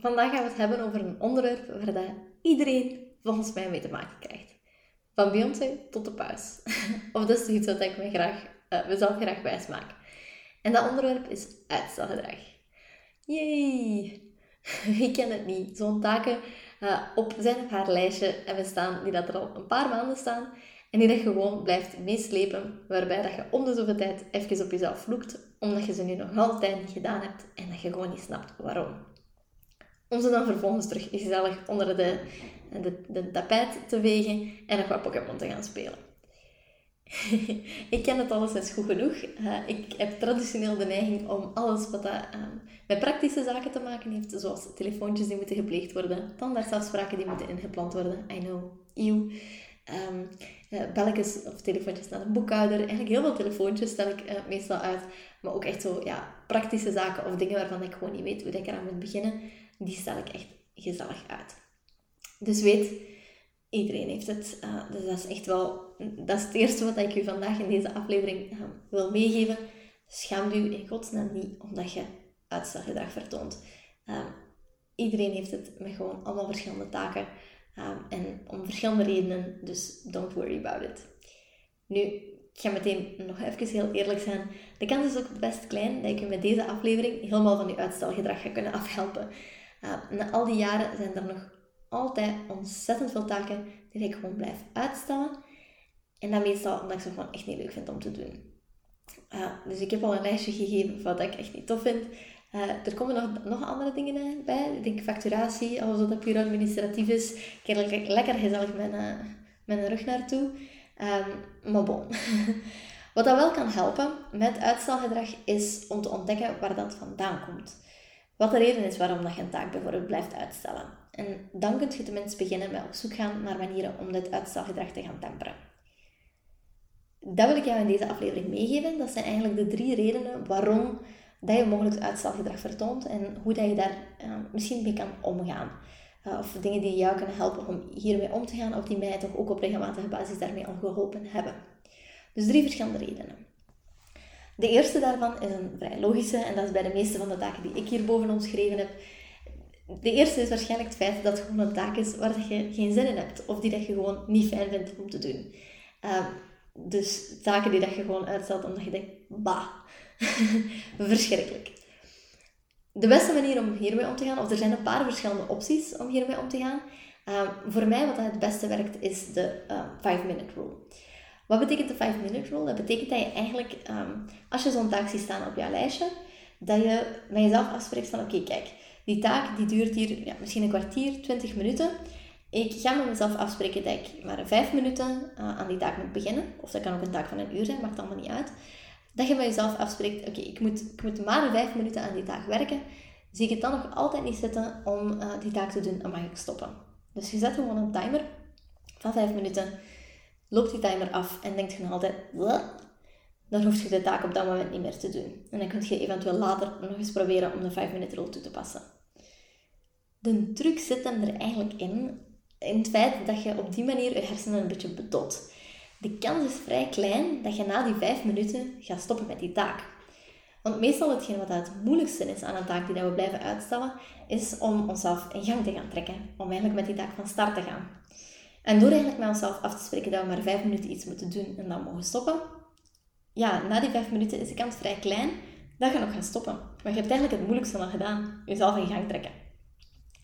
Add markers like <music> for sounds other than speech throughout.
vandaag gaan we het hebben over een onderwerp waar dat iedereen volgens mij mee te maken krijgt. Van Beyoncé tot de paus. <laughs> of dat is iets wat ik graag, uh, mezelf graag wijs maak. En dat onderwerp is uitstelgedrag. Yay! <laughs> Ik ken het niet. Zo'n taken uh, op zijn of haar lijstje en we staan die dat er al een paar maanden staan en die dat gewoon blijft meeslepen, waarbij dat je om de zoveel tijd even op jezelf vloekt, omdat je ze nu nog altijd niet gedaan hebt en dat je gewoon niet snapt waarom. Om ze dan vervolgens terug gezellig onder de, de, de tapijt te vegen en nog wat Pokémon te gaan spelen. <laughs> ik ken het alleszins goed genoeg. Uh, ik heb traditioneel de neiging om alles wat dat, uh, met praktische zaken te maken heeft, zoals telefoontjes die moeten gepleegd worden, tandartsafspraken die moeten ingepland worden, I know, eeuw, um, uh, belletjes of telefoontjes naar de boekhouder. Eigenlijk heel veel telefoontjes stel ik uh, meestal uit. Maar ook echt zo ja, praktische zaken of dingen waarvan ik gewoon niet weet hoe ik eraan moet beginnen. Die stel ik echt gezellig uit. Dus weet, iedereen heeft het. Uh, dus dat is echt wel... Dat is het eerste wat ik u vandaag in deze aflevering wil meegeven. Schaam u in godsnaam niet omdat je uitstelgedrag vertoont. iedereen heeft het met gewoon allemaal verschillende taken. En om verschillende redenen, dus don't worry about it. Nu, ik ga meteen nog even heel eerlijk zijn. De kans is ook best klein dat ik je met deze aflevering helemaal van je uitstelgedrag ga kunnen afhelpen. Na al die jaren zijn er nog altijd ontzettend veel taken die ik gewoon blijf uitstellen. En dat meestal omdat ik ze gewoon echt niet leuk vind om te doen. Dus ik heb al een lijstje gegeven van wat ik echt niet tof vind. Uh, er komen nog, nog andere dingen bij. Ik denk facturatie, alles wat puur administratief is. Ik heb lekker, lekker gezellig mijn, uh, mijn rug naartoe. Um, maar bon. <laughs> wat dat wel kan helpen met uitstelgedrag is om te ontdekken waar dat vandaan komt. Wat de reden is waarom dat je een taak bijvoorbeeld blijft uitstellen. En dan kun je tenminste beginnen met op zoek gaan naar manieren om dit uitstelgedrag te gaan temperen. Dat wil ik jou in deze aflevering meegeven. Dat zijn eigenlijk de drie redenen waarom dat je mogelijk uitstelgedrag vertoont en hoe dat je daar uh, misschien mee kan omgaan. Uh, of dingen die jou kunnen helpen om hiermee om te gaan, of die mij toch ook op regelmatige basis daarmee al geholpen hebben. Dus drie verschillende redenen. De eerste daarvan is een vrij logische, en dat is bij de meeste van de taken die ik hierboven omschreven heb. De eerste is waarschijnlijk het feit dat het gewoon een taak is waar je geen zin in hebt, of die dat je gewoon niet fijn vindt om te doen. Uh, dus taken die dat je gewoon uitstelt omdat je denkt, bah, <laughs> Verschrikkelijk. De beste manier om hiermee om te gaan, of er zijn een paar verschillende opties om hiermee om te gaan. Um, voor mij wat het beste werkt, is de 5-minute ehm, rule. Wat betekent de 5-minute rule? Dat betekent dat je eigenlijk, um, als je zo'n taak ziet staan op jouw lijstje, dat je met jezelf afspreekt van oké, kijk, die taak die duurt hier ja, misschien een kwartier, 20 minuten. Ik ga met mezelf afspreken dat ik maar 5 minuten uh, aan die taak moet beginnen. Of dat kan ook een taak van een uur zijn, maakt allemaal niet uit dat je met jezelf afspreekt, oké, ik, moet, ik moet maar vijf minuten aan die taak werken, zie ik het dan nog altijd niet zitten om uh, die taak te doen, dan mag ik stoppen. Dus je zet gewoon een timer van vijf minuten, loopt die timer af en denkt je nog altijd, dan hoef je de taak op dat moment niet meer te doen. En dan kun je eventueel later nog eens proberen om de vijf minuten rol toe te passen. De truc zit hem er eigenlijk in, in het feit dat je op die manier je hersenen een beetje bedot de kans is vrij klein dat je na die vijf minuten gaat stoppen met die taak. Want meestal hetgeen wat het moeilijkste is aan een taak die we blijven uitstellen, is om onszelf in gang te gaan trekken. Om eigenlijk met die taak van start te gaan. En door eigenlijk met onszelf af te spreken dat we maar vijf minuten iets moeten doen en dan mogen stoppen, ja, na die vijf minuten is de kans vrij klein dat je nog gaat stoppen. Maar je hebt eigenlijk het moeilijkste al gedaan, jezelf in gang trekken.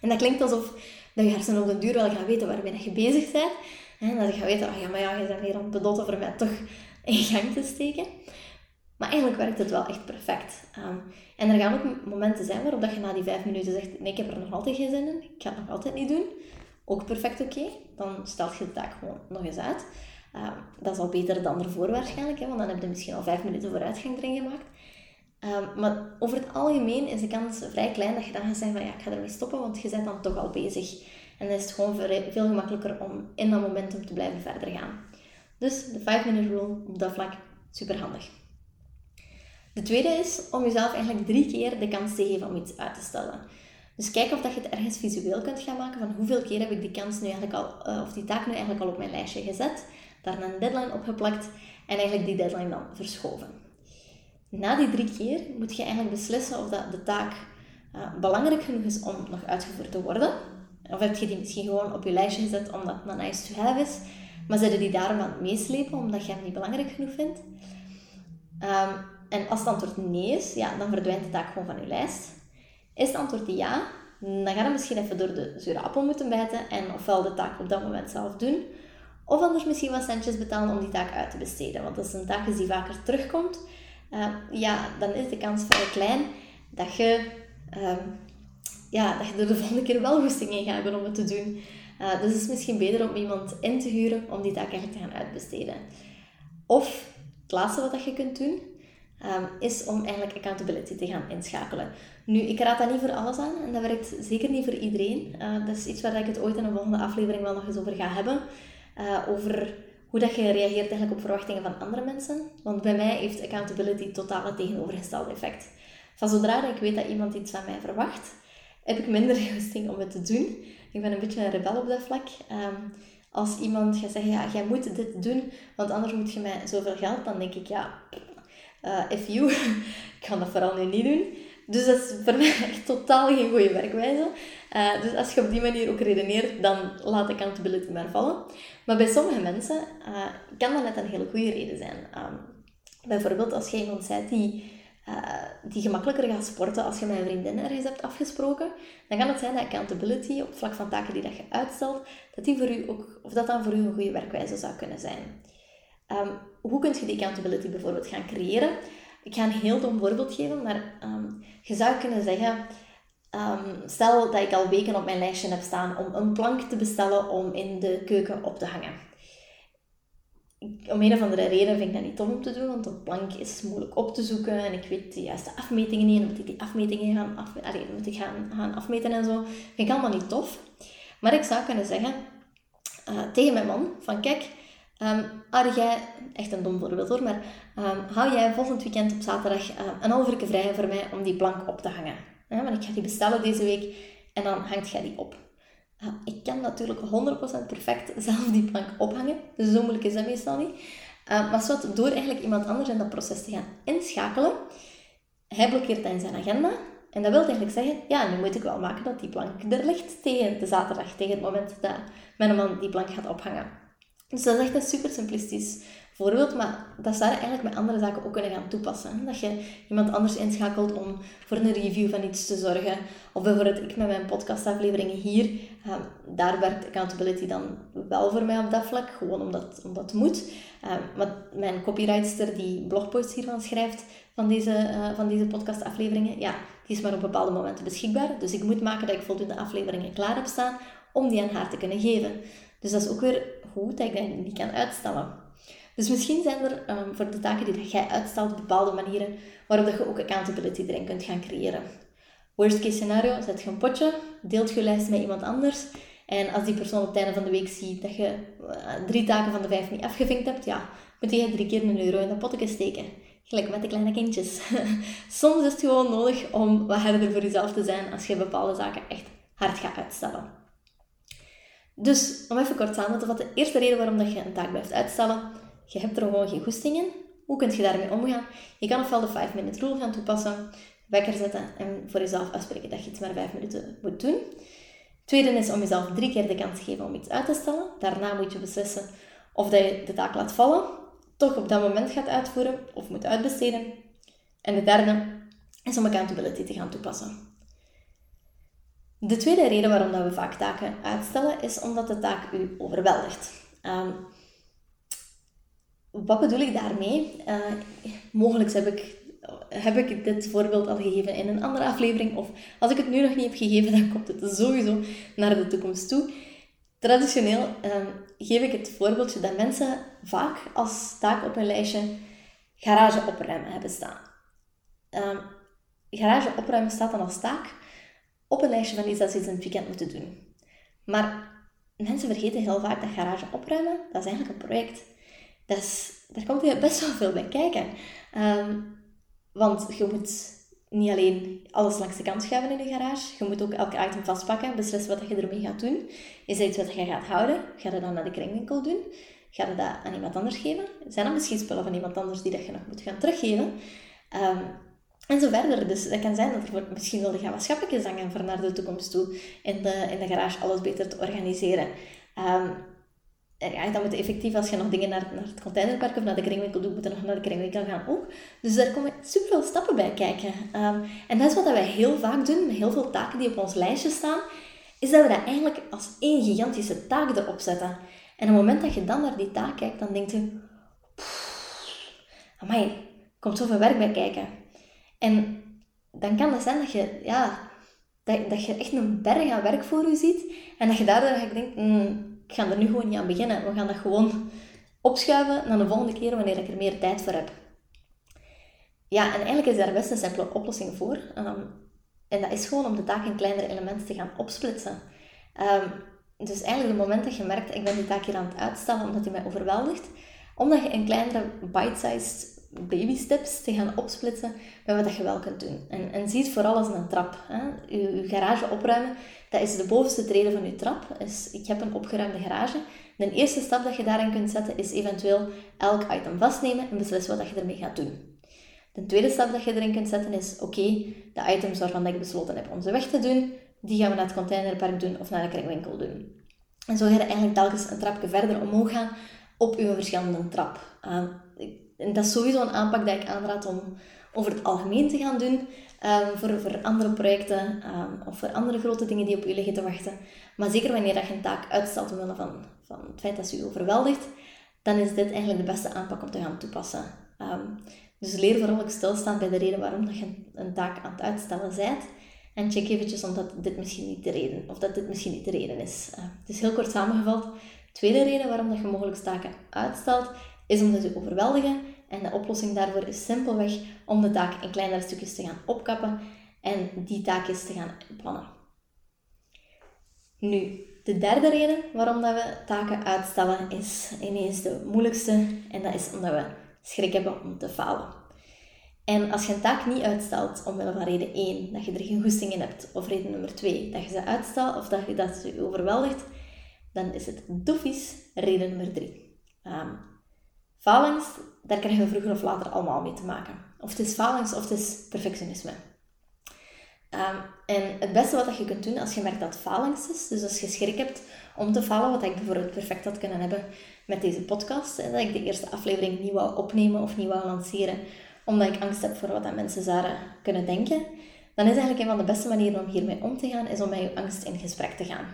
En dat klinkt alsof dat je hersenen op de duur wel gaan weten waarmee je bezig bent, en dat je gaat weten, oh ja, maar ja, je bent weer aan het bedotten voor mij toch in gang te steken. Maar eigenlijk werkt het wel echt perfect. Um, en er gaan ook momenten zijn waarop dat je na die vijf minuten zegt, nee, ik heb er nog altijd geen zin in, ik ga het nog altijd niet doen. Ook perfect oké. Dan stelt je de taak gewoon nog eens uit. Um, dat is al beter dan ervoor waarschijnlijk, hè, want dan heb je misschien al vijf minuten vooruitgang erin gemaakt. Ehm, maar over het algemeen is de kans vrij klein dat je dan gaat zeggen van ja, ik ga ermee stoppen, want je bent dan toch al bezig. En dan is het gewoon veel gemakkelijker om in dat momentum te blijven verder gaan. Dus de 5-minute rule op dat vlak, super handig. De tweede is om jezelf eigenlijk drie keer de kans te geven om iets uit te stellen. Dus kijk of dat je het ergens visueel kunt gaan maken van hoeveel keer heb ik die kans nu eigenlijk al, uh, of die taak nu eigenlijk al op mijn lijstje gezet, daar een deadline opgeplakt en eigenlijk die deadline dan verschoven. Na die drie keer moet je eigenlijk beslissen of dat de taak uh, belangrijk genoeg is om nog uitgevoerd te worden. Of heb je die misschien gewoon op je lijstje gezet omdat het nice to have is, maar zitten die daarom aan het meeslepen omdat je hem niet belangrijk genoeg vindt. Um, en als het antwoord nee is, ja, dan verdwijnt de taak gewoon van je lijst. Is het antwoord ja, dan ga je misschien even door de zure appel moeten bijten en ofwel de taak op dat moment zelf doen, of anders misschien wat centjes betalen om die taak uit te besteden. Want als een taak is die vaker terugkomt, uh, ja, dan is de kans vrij klein dat je, uh, ja, dat je er de volgende keer wel goesting in gaat hebben om het te doen. Uh, dus het is misschien beter om iemand in te huren om die taak eigenlijk te gaan uitbesteden. Of het laatste wat je kunt doen, um, is om eigenlijk accountability te gaan inschakelen. Nu, ik raad dat niet voor alles aan en dat werkt zeker niet voor iedereen. Uh, dat is iets waar ik het ooit in een volgende aflevering wel nog eens over ga hebben. Uh, over hoe dat je reageert eigenlijk op verwachtingen van andere mensen. Want bij mij heeft accountability totaal het tegenovergestelde effect. Van zodra ik weet dat iemand iets van mij verwacht, heb ik minder <laughs> goesting om het te doen. Ik ben een beetje een rebel op dat vlak. Um, als iemand gaat zeggen, ja, jij moet dit doen, want anders moet je mij zoveel geld, dan denk ik, ja, uh, you, <laughs> ik ga dat vooral nu niet doen. Dus dat is voor <laughs> mij echt totaal geen goede werkwijze. Uh, dus als je op die manier ook redeneert, dan laat accountability maar vallen. Maar bij sommige mensen uh, kan dat net een hele goede reden zijn. Um, bijvoorbeeld als je iemand bent die, die gemakkelijker gaat sporten als je met een vriendin ergens hebt afgesproken, dan kan het zijn dat accountability op vlak van taken die dat je uitstelt, dat, die voor u ook, of dat dan voor u een goede werkwijze zou kunnen zijn. Um, hoe kun je die accountability bijvoorbeeld gaan creëren? Ik ga een heel dom voorbeeld geven, maar um, je zou kunnen zeggen, um, stel dat ik al weken op mijn lijstje heb staan om een plank te bestellen om in de keuken op te hangen. Om een of andere reden vind ik dat niet dom om te doen, want een plank is moeilijk op te zoeken en ik weet de juiste afmetingen niet en moet ik die afmetingen gaan, af, moet ik gaan, gaan afmeten en zo. Vind ik allemaal niet tof. Maar ik zou kunnen zeggen uh, tegen mijn man van kijk, Um, hou jij, echt een dom voorbeeld hoor, maar um, hou jij volgend weekend op zaterdag uh, een half uur vrij voor mij om die plank op te hangen? Want ik ga die bestellen deze week en dan hangt jij die op. Ik kan natuurlijk 100% perfect zelf die plank ophangen, dus zo moeilijk is dat meestal niet. Uh, maar wat, door eigenlijk iemand anders in dat proces te gaan inschakelen, hij blokkeert dat in zijn agenda. En dat wil eigenlijk zeggen, ja, nu moet ik wel maken dat die plank er ligt tegen de zaterdag, tegen het moment dat mijn man die plank gaat ophangen. Dus dat is echt een super simplistisch voorbeeld, maar dat zou je eigenlijk met andere zaken ook kunnen gaan toepassen. Dat je iemand anders inschakelt om voor een review van iets te zorgen. Of bijvoorbeeld ik met mijn podcastafleveringen hier, uh, daar werkt accountability dan wel voor mij op dat vlak, gewoon omdat, omdat het moet. Uh, maar mijn copywriter die blogposts hiervan schrijft, van deze, uh, van deze podcastafleveringen, ja, die is maar op bepaalde momenten beschikbaar. Dus ik moet maken dat ik voldoende afleveringen klaar heb staan om die aan haar te kunnen geven. Dus dat is ook weer goed dat ik die kan uitstellen. Dus misschien zijn er um, voor de taken die dat jij uitstelt bepaalde manieren waarop dat je ook accountability erin kunt gaan creëren. Worst case scenario, zet je een potje, deelt je lijst met iemand anders en als die persoon op het einde van de week ziet dat je uh, drie taken van de vijf niet afgevinkt hebt, ja, moet je drie keer een euro in dat potje steken. Gelijk met de kleine kindjes. <laughs> Soms is het gewoon nodig om wat harder voor jezelf te zijn als je bepaalde zaken echt hard gaat uitstellen. Dus, om even kort samen te vatten, de eerste reden waarom dat je een taak blijft uitstellen, je hebt er gewoon geen goesting in. Hoe kun je daarmee omgaan? Je kan ofwel de 5-minute rule gaan toepassen, wekker zetten en voor jezelf afspreken dat je iets maar 5 minuten moet doen. Tweede is om jezelf drie keer de kans te geven om iets uit te stellen. Daarna moet je beslissen of dat je de taak laat vallen, toch op dat moment gaat uitvoeren of moet uitbesteden. En de derde is om accountability te gaan toepassen. De tweede reden waarom dat we vaak taken uitstellen, is omdat de taak u overweldigt. Um, wat bedoel ik daarmee? Uh, mogelijk heb ik, heb ik dit voorbeeld al gegeven in een andere aflevering, of als ik het nu nog niet heb gegeven, <laughs> dan komt het sowieso naar de toekomst toe. Traditioneel um, geef ik het voorbeeldje dat mensen vaak als taak op hun lijstje garage opruimen hebben staan. um, garage opruimen staat dan als taak op een lijstje van iets dat ze iets in het weekend moeten doen. Maar mensen vergeten heel vaak dat garage opruimen, dat is eigenlijk een project. Dat daar komt best wel veel bij kijken. Ehm, want je moet niet alleen alles langs de kant schuiven in de garage. Je moet ook elke item vastpakken, beslissen wat je ermee gaat doen. Is dat iets wat je gaat houden? Ga je dat naar de kringwinkel doen? Ga je dat aan iemand anders geven? Zijn dat misschien spullen van iemand anders die dat je nog moet gaan teruggeven? Um, en zo verder. Dus dat kan zijn dat er misschien wilde gaan wat schapjes hangen voor naar de toekomst toe. In de, in de garage alles beter te organiseren. Um, ja, dan moet effectief, als je nog dingen naar, naar het containerpark of naar de kringwinkel doet, moet je nog naar de kringwinkel gaan ook. Dus daar komen super veel stappen bij kijken. Um, en dat is wat wij heel vaak doen, met heel veel taken die op ons lijstje staan, is dat we dat eigenlijk als één gigantische taak erop zetten. En op het moment dat je dan naar die taak kijkt, dan denk je, amai, er komt zoveel werk bij kijken. En dan kan het zijn dat je, ja, dat, dat je echt een berg aan werk voor je ziet. En dat je daardoor denkt, mm, ik ga er nu gewoon niet aan beginnen. We gaan dat gewoon opschuiven naar de volgende keer wanneer ik er meer tijd voor heb. Ja, en eigenlijk is daar best een simpele oplossing voor. Ehm, en dat is gewoon om de taak in kleinere elementen te gaan opsplitsen. Um, dus eigenlijk het moment dat je merkt, ik ben die taak hier aan het uitstellen omdat die mij overweldigt, omdat je in kleinere bite-sized baby steps te gaan opsplitsen met wat je wel kunt doen. En, en zie het vooral als een trap. Hè. Je, garage opruimen, dat is de bovenste trede van je trap. Dus ik heb een opgeruimde garage. De eerste stap dat je daarin kunt zetten is eventueel elk item vastnemen en beslissen wat je ermee gaat doen. De tweede stap dat je erin kunt zetten is, oké, de items waarvan ik besloten heb om ze weg te doen, die gaan we naar het containerpark doen of naar de kringwinkel doen. En zo ga je eigenlijk telkens een trapje verder omhoog gaan op je verschillende trap. Uh, en dat is sowieso een aanpak dat ik aanraad om over het algemeen te gaan doen. Um, voor, voor andere projecten um, of voor andere grote dingen die op u liggen te wachten. Maar zeker wanneer dat je een taak uitstelt omwille van, van het feit dat ze u overweldigt, dan is dit eigenlijk de beste aanpak om te gaan toepassen. Um, dus leer vooral ook stilstaan bij de reden waarom dat je een taak aan het uitstellen bent. En check eventjes omdat dit misschien niet de reden, of dat dit misschien niet de reden is. Uh, dus heel kort samengevat, tweede reden waarom dat je mogelijk taken uitstelt, is omdat ze overweldigen. En de oplossing daarvoor is simpelweg om de taak in kleinere stukjes te gaan opkappen en die taakjes te gaan plannen. Nu, de derde reden waarom dat we taken uitstellen is ineens de moeilijkste en dat is omdat we schrik hebben om te falen. En als je een taak niet uitstelt omwille van reden 1, dat je er geen goesting in hebt, of reden nummer 2, dat je ze uitstelt of dat je dat je overweldigt, dan is het doefies reden nummer 3. Falings, daar krijgen we vroeger of later allemaal mee te maken. Of het is falings of het is perfectionisme. Um, en het beste wat je kunt doen als je merkt dat het falings is, dus als je schrik hebt om te falen, wat ik bijvoorbeeld perfect had kunnen hebben met deze podcast, dat ik de eerste aflevering niet wou opnemen of niet wou lanceren, omdat ik angst heb voor wat dat mensen zouden kunnen denken, dan is eigenlijk een van de beste manieren om hiermee om te gaan, is om met je angst in gesprek te gaan.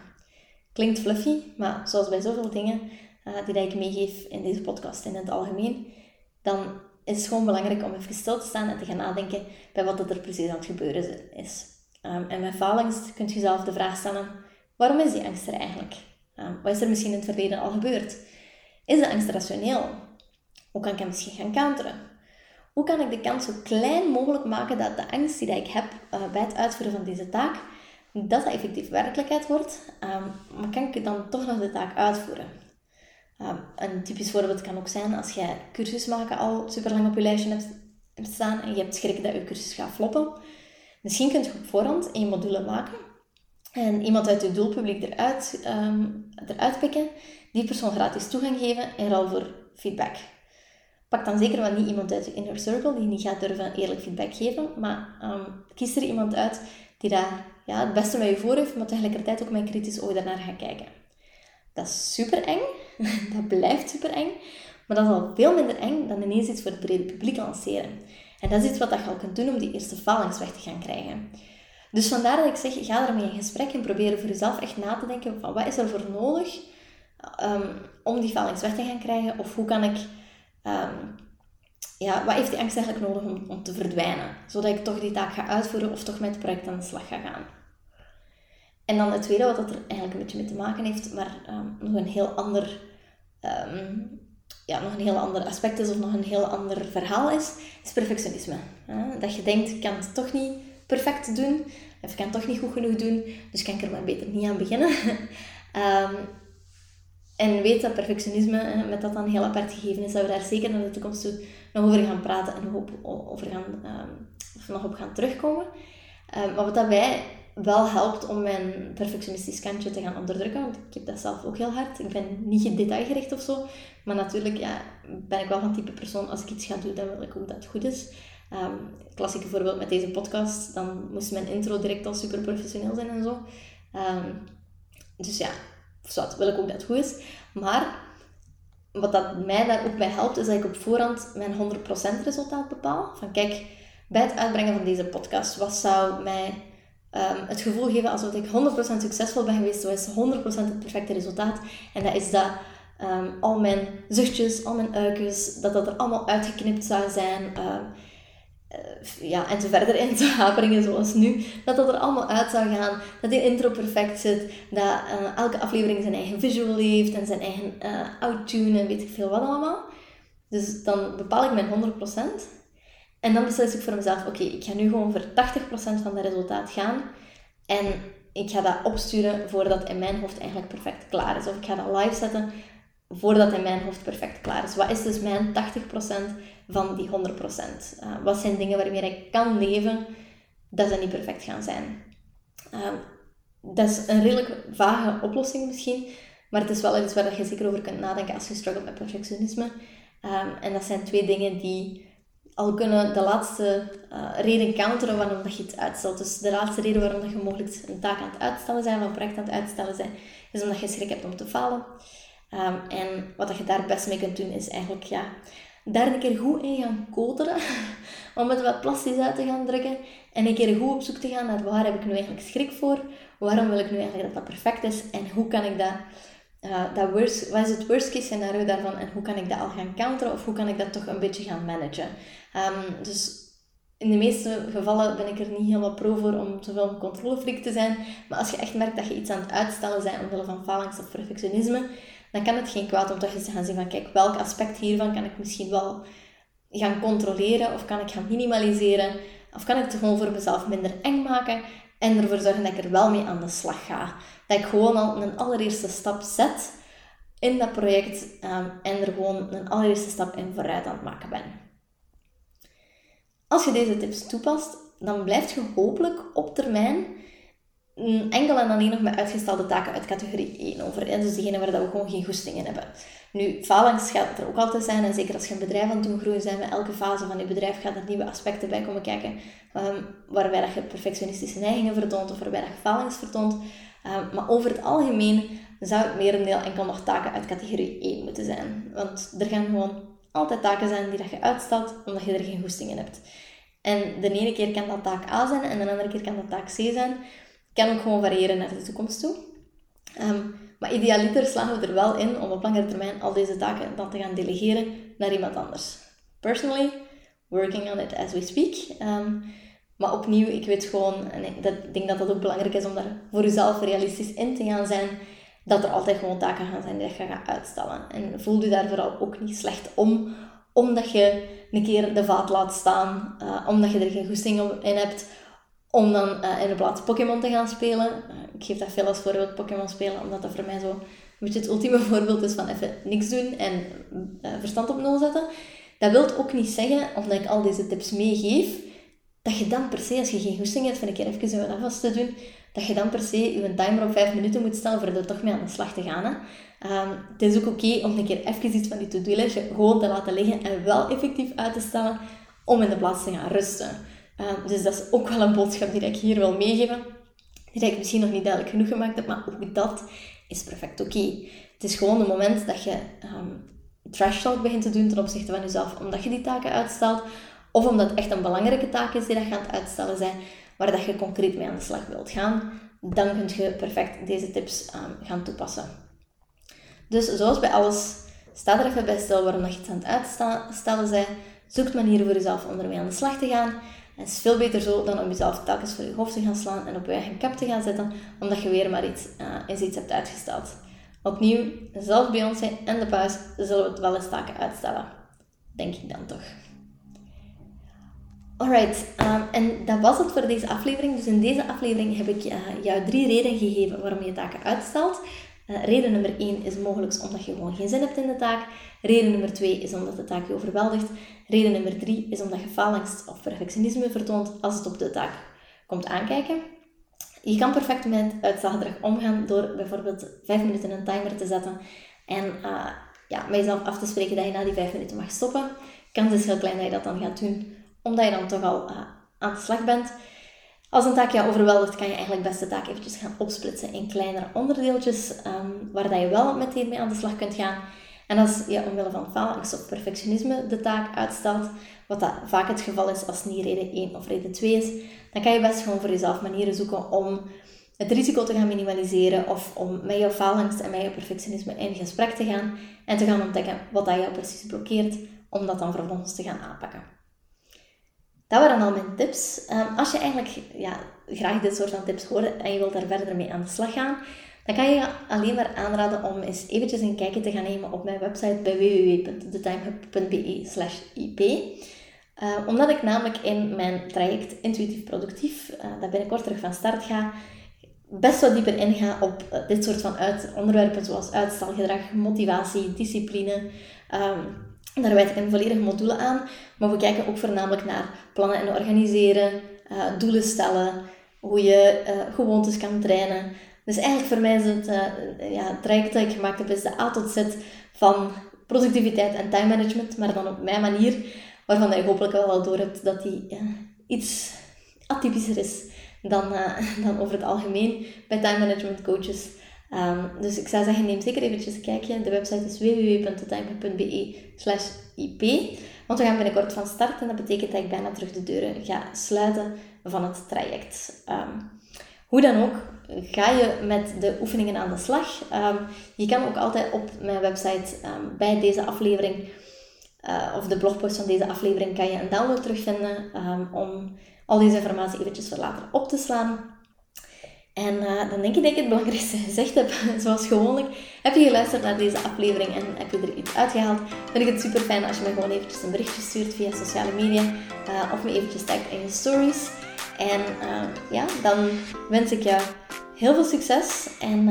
Klinkt fluffy, maar zoals bij zoveel dingen, uh, die ik meegeef in deze podcast in het algemeen, dan is het gewoon belangrijk om even stil te staan en te gaan nadenken bij wat er precies aan het gebeuren is. Um, en met faalangst kunt je zelf de vraag stellen, waarom is die angst er eigenlijk? Um, wat is er misschien in het verleden al gebeurd? Is de angst rationeel? Hoe kan ik hem misschien gaan counteren? Hoe kan ik de kans zo klein mogelijk maken dat de angst die ik heb uh, bij het uitvoeren van deze taak, dat dat effectief werkelijkheid wordt, um, maar kan ik dan toch nog de taak uitvoeren? Een typisch voorbeeld kan ook zijn als jij cursus maken al super lang op je lijstje hebt, staan en je hebt schrik dat je cursus gaat floppen. Misschien kun je op voorhand één module maken en iemand uit je doelpubliek eruit, um, eruit pikken, die persoon gratis toegang geven en ruil voor feedback. Pak dan zeker wel niet iemand uit je inner circle die niet gaat durven eerlijk feedback geven, maar um, kies er iemand uit die daar ja, het beste met je voor heeft, maar tegelijkertijd ook met kritisch oog daarnaar gaat kijken. Dat is super eng. <laughs> dat blijft super eng. Maar dat is al veel minder eng dan ineens iets voor het brede publiek lanceren. En dat is iets wat je al kunt doen om die eerste falings weg te gaan krijgen. Dus vandaar dat ik zeg, ga ermee in gesprek en probeer voor jezelf echt na te denken van wat is er voor nodig um, om die falings weg te gaan krijgen? Of hoe kan ik, um, ja, wat heeft die angst eigenlijk nodig om, om te verdwijnen? Zodat ik toch die taak ga uitvoeren of toch met het project aan de slag ga gaan. En dan het tweede, wat dat er eigenlijk een beetje mee te maken heeft, maar um, nog een heel ander, um, ja, nog een heel ander aspect is of nog een heel ander verhaal is, is perfectionisme. Dat je denkt, ik kan het toch niet perfect doen, of ik kan het toch niet goed genoeg doen, dus kan ik er maar beter niet aan beginnen. um, <laughs> en weet dat perfectionisme, met dat dan heel apart gegeven is, dat we daar zeker naar de toekomst toe nog over gaan praten en nog over gaan, um, of nog op gaan terugkomen. Maar wat dat mij wel helpt om mijn perfectionistisch kantje te gaan onderdrukken, want ik heb dat zelf ook heel hard. Ik ben niet gedetailgericht of zo, maar natuurlijk ja, ben ik wel van type persoon, als ik iets ga doen, dan wil ik ook dat het goed is. Um, klassieke voorbeeld met deze podcast, dan moest mijn intro direct al super professioneel zijn en zo. dus ja, of wil ik ook dat het goed is. Maar wat dat mij daar ook bij helpt, is dat ik op voorhand mijn 100% resultaat bepaal. Van kijk, bij het uitbrengen van deze podcast, wat zou mij um, het gevoel geven alsof ik 100% succesvol ben geweest? Wat is 100% het perfecte resultaat? En dat is dat um, al mijn zuchtjes, al mijn uikjes, dat dat er allemaal uitgeknipt zou zijn. Um, uh, ja, en te verder in te haperingen zoals nu, dat dat er allemaal uit zou gaan, dat die intro perfect zit, dat uh, elke aflevering zijn eigen visual heeft en zijn eigen uh, outtune en weet ik veel wat allemaal. Dus dan bepaal ik mijn 100%. En dan beslis ik voor mezelf, oké, ik ga nu gewoon voor 80% van dat resultaat gaan. En ik ga dat opsturen voordat in mijn hoofd eigenlijk perfect klaar is. Of ik ga dat live zetten voordat in mijn hoofd perfect klaar is. Wat is dus mijn 80% van die 100%? Uh, wat zijn dingen waarmee ik kan leven dat ze niet perfect gaan zijn? Uh, dat is een redelijk vage oplossing misschien, maar het is wel iets waar je zeker over kunt nadenken als je struggelt met perfectionisme. Um, en dat zijn twee dingen die al kunnen de laatste uh, reden counteren waarom dat je het uitstelt. Dus de laatste reden waarom dat je mogelijk een taak aan het uitstellen bent, of een project aan het uitstellen bent, is omdat je schrik hebt om te falen. Um, en wat je daar best mee kunt doen, is eigenlijk ja, daar een keer goed in gaan koteren. <laughs> om het wat plastisch uit te gaan drukken. En een keer goed op zoek te gaan naar waar heb ik nu eigenlijk schrik voor? Waarom wil ik nu eigenlijk dat dat perfect is? En hoe kan ik dat... Uh, dat worst, wat is het worst case scenario daarvan en hoe kan ik dat al gaan counteren of hoe kan ik dat toch een beetje gaan managen? Um, dus in de meeste gevallen ben ik er niet helemaal pro voor om zoveel een controlefreak te zijn. Maar als je echt merkt dat je iets aan het uitstellen bent omwille van falings of perfectionisme, dan kan het geen kwaad om toch eens te gaan zien van kijk, welk aspect hiervan kan ik misschien wel gaan controleren of kan ik gaan minimaliseren of kan ik het gewoon voor mezelf minder eng maken en ervoor zorgen dat ik er wel mee aan de slag ga. Dat ik gewoon al een allereerste stap zet in dat project um, en er gewoon een allereerste stap in vooruit aan het maken ben. Als je deze tips toepast, dan blijf je hopelijk op termijn enkel en alleen nog met uitgestelde taken uit categorie 1 over. Dus diegene waar dat we gewoon geen goesting in hebben. Nu, falings gaat er ook altijd zijn. En zeker als je een bedrijf aan het doen groeien zijn, met elke fase van je bedrijf gaat er nieuwe aspecten bij komen kijken. Um, waarbij dat je perfectionistische neigingen vertoont of waarbij dat je falings vertoont. Um, maar over het algemeen zou het merendeel enkel nog taken uit categorie 1 moeten zijn. Want er gaan gewoon altijd taken zijn die dat je uitstelt omdat je er geen goesting in hebt. En de ene keer kan dat taak A zijn en de andere keer kan dat taak C zijn kan ook gewoon variëren naar de toekomst toe. Um, maar idealiter slagen we er wel in om op langere termijn al deze taken dan te gaan delegeren naar iemand anders. Personally, working on it as we speak. Um, maar opnieuw, ik weet gewoon, en ik, denk dat dat ook belangrijk is om daar voor jezelf realistisch in te gaan zijn, dat er altijd gewoon taken gaan zijn die je gaat uitstellen. En voel je daar vooral ook niet slecht om, omdat je een keer de vaat laat staan, uh, omdat je er geen goesting in hebt, om dan uh, in de plaats Pokémon te gaan spelen. Uh, ik geef dat veel als voorbeeld Pokémon spelen, omdat dat voor mij zo een beetje het ultieme <laughs> voorbeeld is van even niks doen en verstand op nul zetten. Dat wil ook niet zeggen, omdat ik al deze tips meegeef, dat je dan per se, als je geen goesting hebt van een keer even wat vast te doen, dat je dan per se je timer op 5 minuten moet stellen voor er toch mee aan de slag te gaan. Hè. Um, het is ook oké om een keer even iets van die to-do-lijstje gewoon te laten liggen en wel effectief uit te stellen om in de plaats te gaan rusten. Ehm, dus dat is ook wel een boodschap die ik hier wil meegeven. Die ik misschien nog niet duidelijk genoeg gemaakt heb, maar ook dat is perfect oké. Het is gewoon het moment dat je um, trash talk begint te doen ten opzichte van jezelf, omdat je die taken uitstelt, of omdat het echt een belangrijke taak is die dat je aan het uitstellen zijn, waar dat je concreet mee aan de slag wilt gaan, dan kun je perfect deze tips um, gaan toepassen. Dus zoals bij alles, sta er even bij stil waarom dat je het aan het uitstellen bent. Zoek manieren voor jezelf om ermee aan de slag te gaan. Het is veel beter zo dan om jezelf telkens voor je hoofd te gaan slaan en op je eigen kap te gaan zetten, omdat je weer maar iets, uh, iets hebt uitgesteld. Opnieuw, zelfs Beyoncé en de paus zullen we het wel eens taken uitstellen. Denk ik dan toch. Alright, um, en dat was het voor deze aflevering. Dus in deze aflevering heb ik uh, jou drie redenen gegeven waarom je taken uitstelt. Uh, reden nummer 1 is mogelijk omdat je gewoon geen zin hebt in de taak. Reden nummer 2 is omdat de taak je overweldigt. Reden nummer 3 is omdat je faalangst of perfectionisme vertoont als het op de taak komt aankijken. Je kan perfect met uitstelgedrag omgaan door bijvoorbeeld 5 minuten een timer te zetten en uh, ja, met jezelf af te spreken dat je na die 5 minuten mag stoppen. Kans is heel klein dat je dat dan gaat doen, omdat je dan toch al uh, aan de slag bent. Als een taak jou overweldigt, kan je eigenlijk best de taak eventjes gaan opsplitsen in kleinere onderdeeltjes, um, waar dat je wel meteen mee aan de slag kunt gaan. En als je omwille van faalangst of perfectionisme de taak uitstelt, wat vaak het geval is als niet reden 1 of reden 2 is, dan kan je best gewoon voor jezelf manieren zoeken om het risico te gaan minimaliseren of om met jouw faalangst en met jouw perfectionisme in gesprek te gaan en te gaan ontdekken wat dat jou precies blokkeert, om dat dan vervolgens te gaan aanpakken. Dat waren al mijn tips. Um, als je eigenlijk ja, graag dit soort van tips hoort en je wilt daar verder mee aan de slag gaan, dan kan je alleen maar aanraden om eens eventjes een kijkje te gaan nemen op mijn website bij www.thetimehub.be slash ip. Uh, omdat ik namelijk in mijn traject Intuïtief Productief, uh, dat binnenkort terug van start ga, best wat dieper inga op uh, dit soort van onderwerpen zoals uitstelgedrag, motivatie, discipline. Um, daar wijd ik een volledige module aan. Maar we kijken ook voornamelijk naar plannen en organiseren, doelen stellen, hoe je gewoontes kan trainen. Dus eigenlijk voor mij is het, ja, het traject dat ik gemaakt heb, is de A tot Z van productiviteit en time management, maar dan op mijn manier waarvan je hopelijk wel al door hebt dat die ja, iets atypischer is dan, uh, <laughs> dan over het algemeen bij time management coaches. Um, dus ik zou zeggen, neem zeker eventjes een kijkje. De website is www.thetimer.be slash ip. Want we gaan binnenkort van start en dat betekent dat ik bijna terug de deuren ga sluiten van het traject. Um, hoe dan ook, ga je met de oefeningen aan de slag. Um, je kan ook altijd op mijn website bij deze aflevering uh, of de blogpost van deze aflevering kan je een download terugvinden om al deze informatie eventjes voor later op te slaan. En uh, dan denk ik dat ik het belangrijkste <laughs> gezegd heb. <laughs> Zoals gewoonlijk, heb je geluisterd naar deze aflevering en heb je er iets uitgehaald, vind ik het super fijn als je me gewoon eventjes een berichtje stuurt via sociale media uh, of me eventjes tagt in je stories. En ja, dan wens ik jou heel veel succes en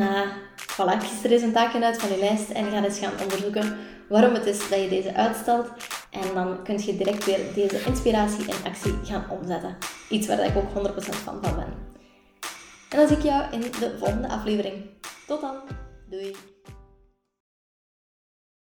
voilà, kies er eens een taakje uit van je lijst en ga eens gaan onderzoeken waarom het is dat je deze uitstelt. En dan kun je direct weer deze inspiratie in actie gaan omzetten. Iets waar ik ook 100% van van ben. En dan zie ik jou in de volgende aflevering. Tot dan. Doei.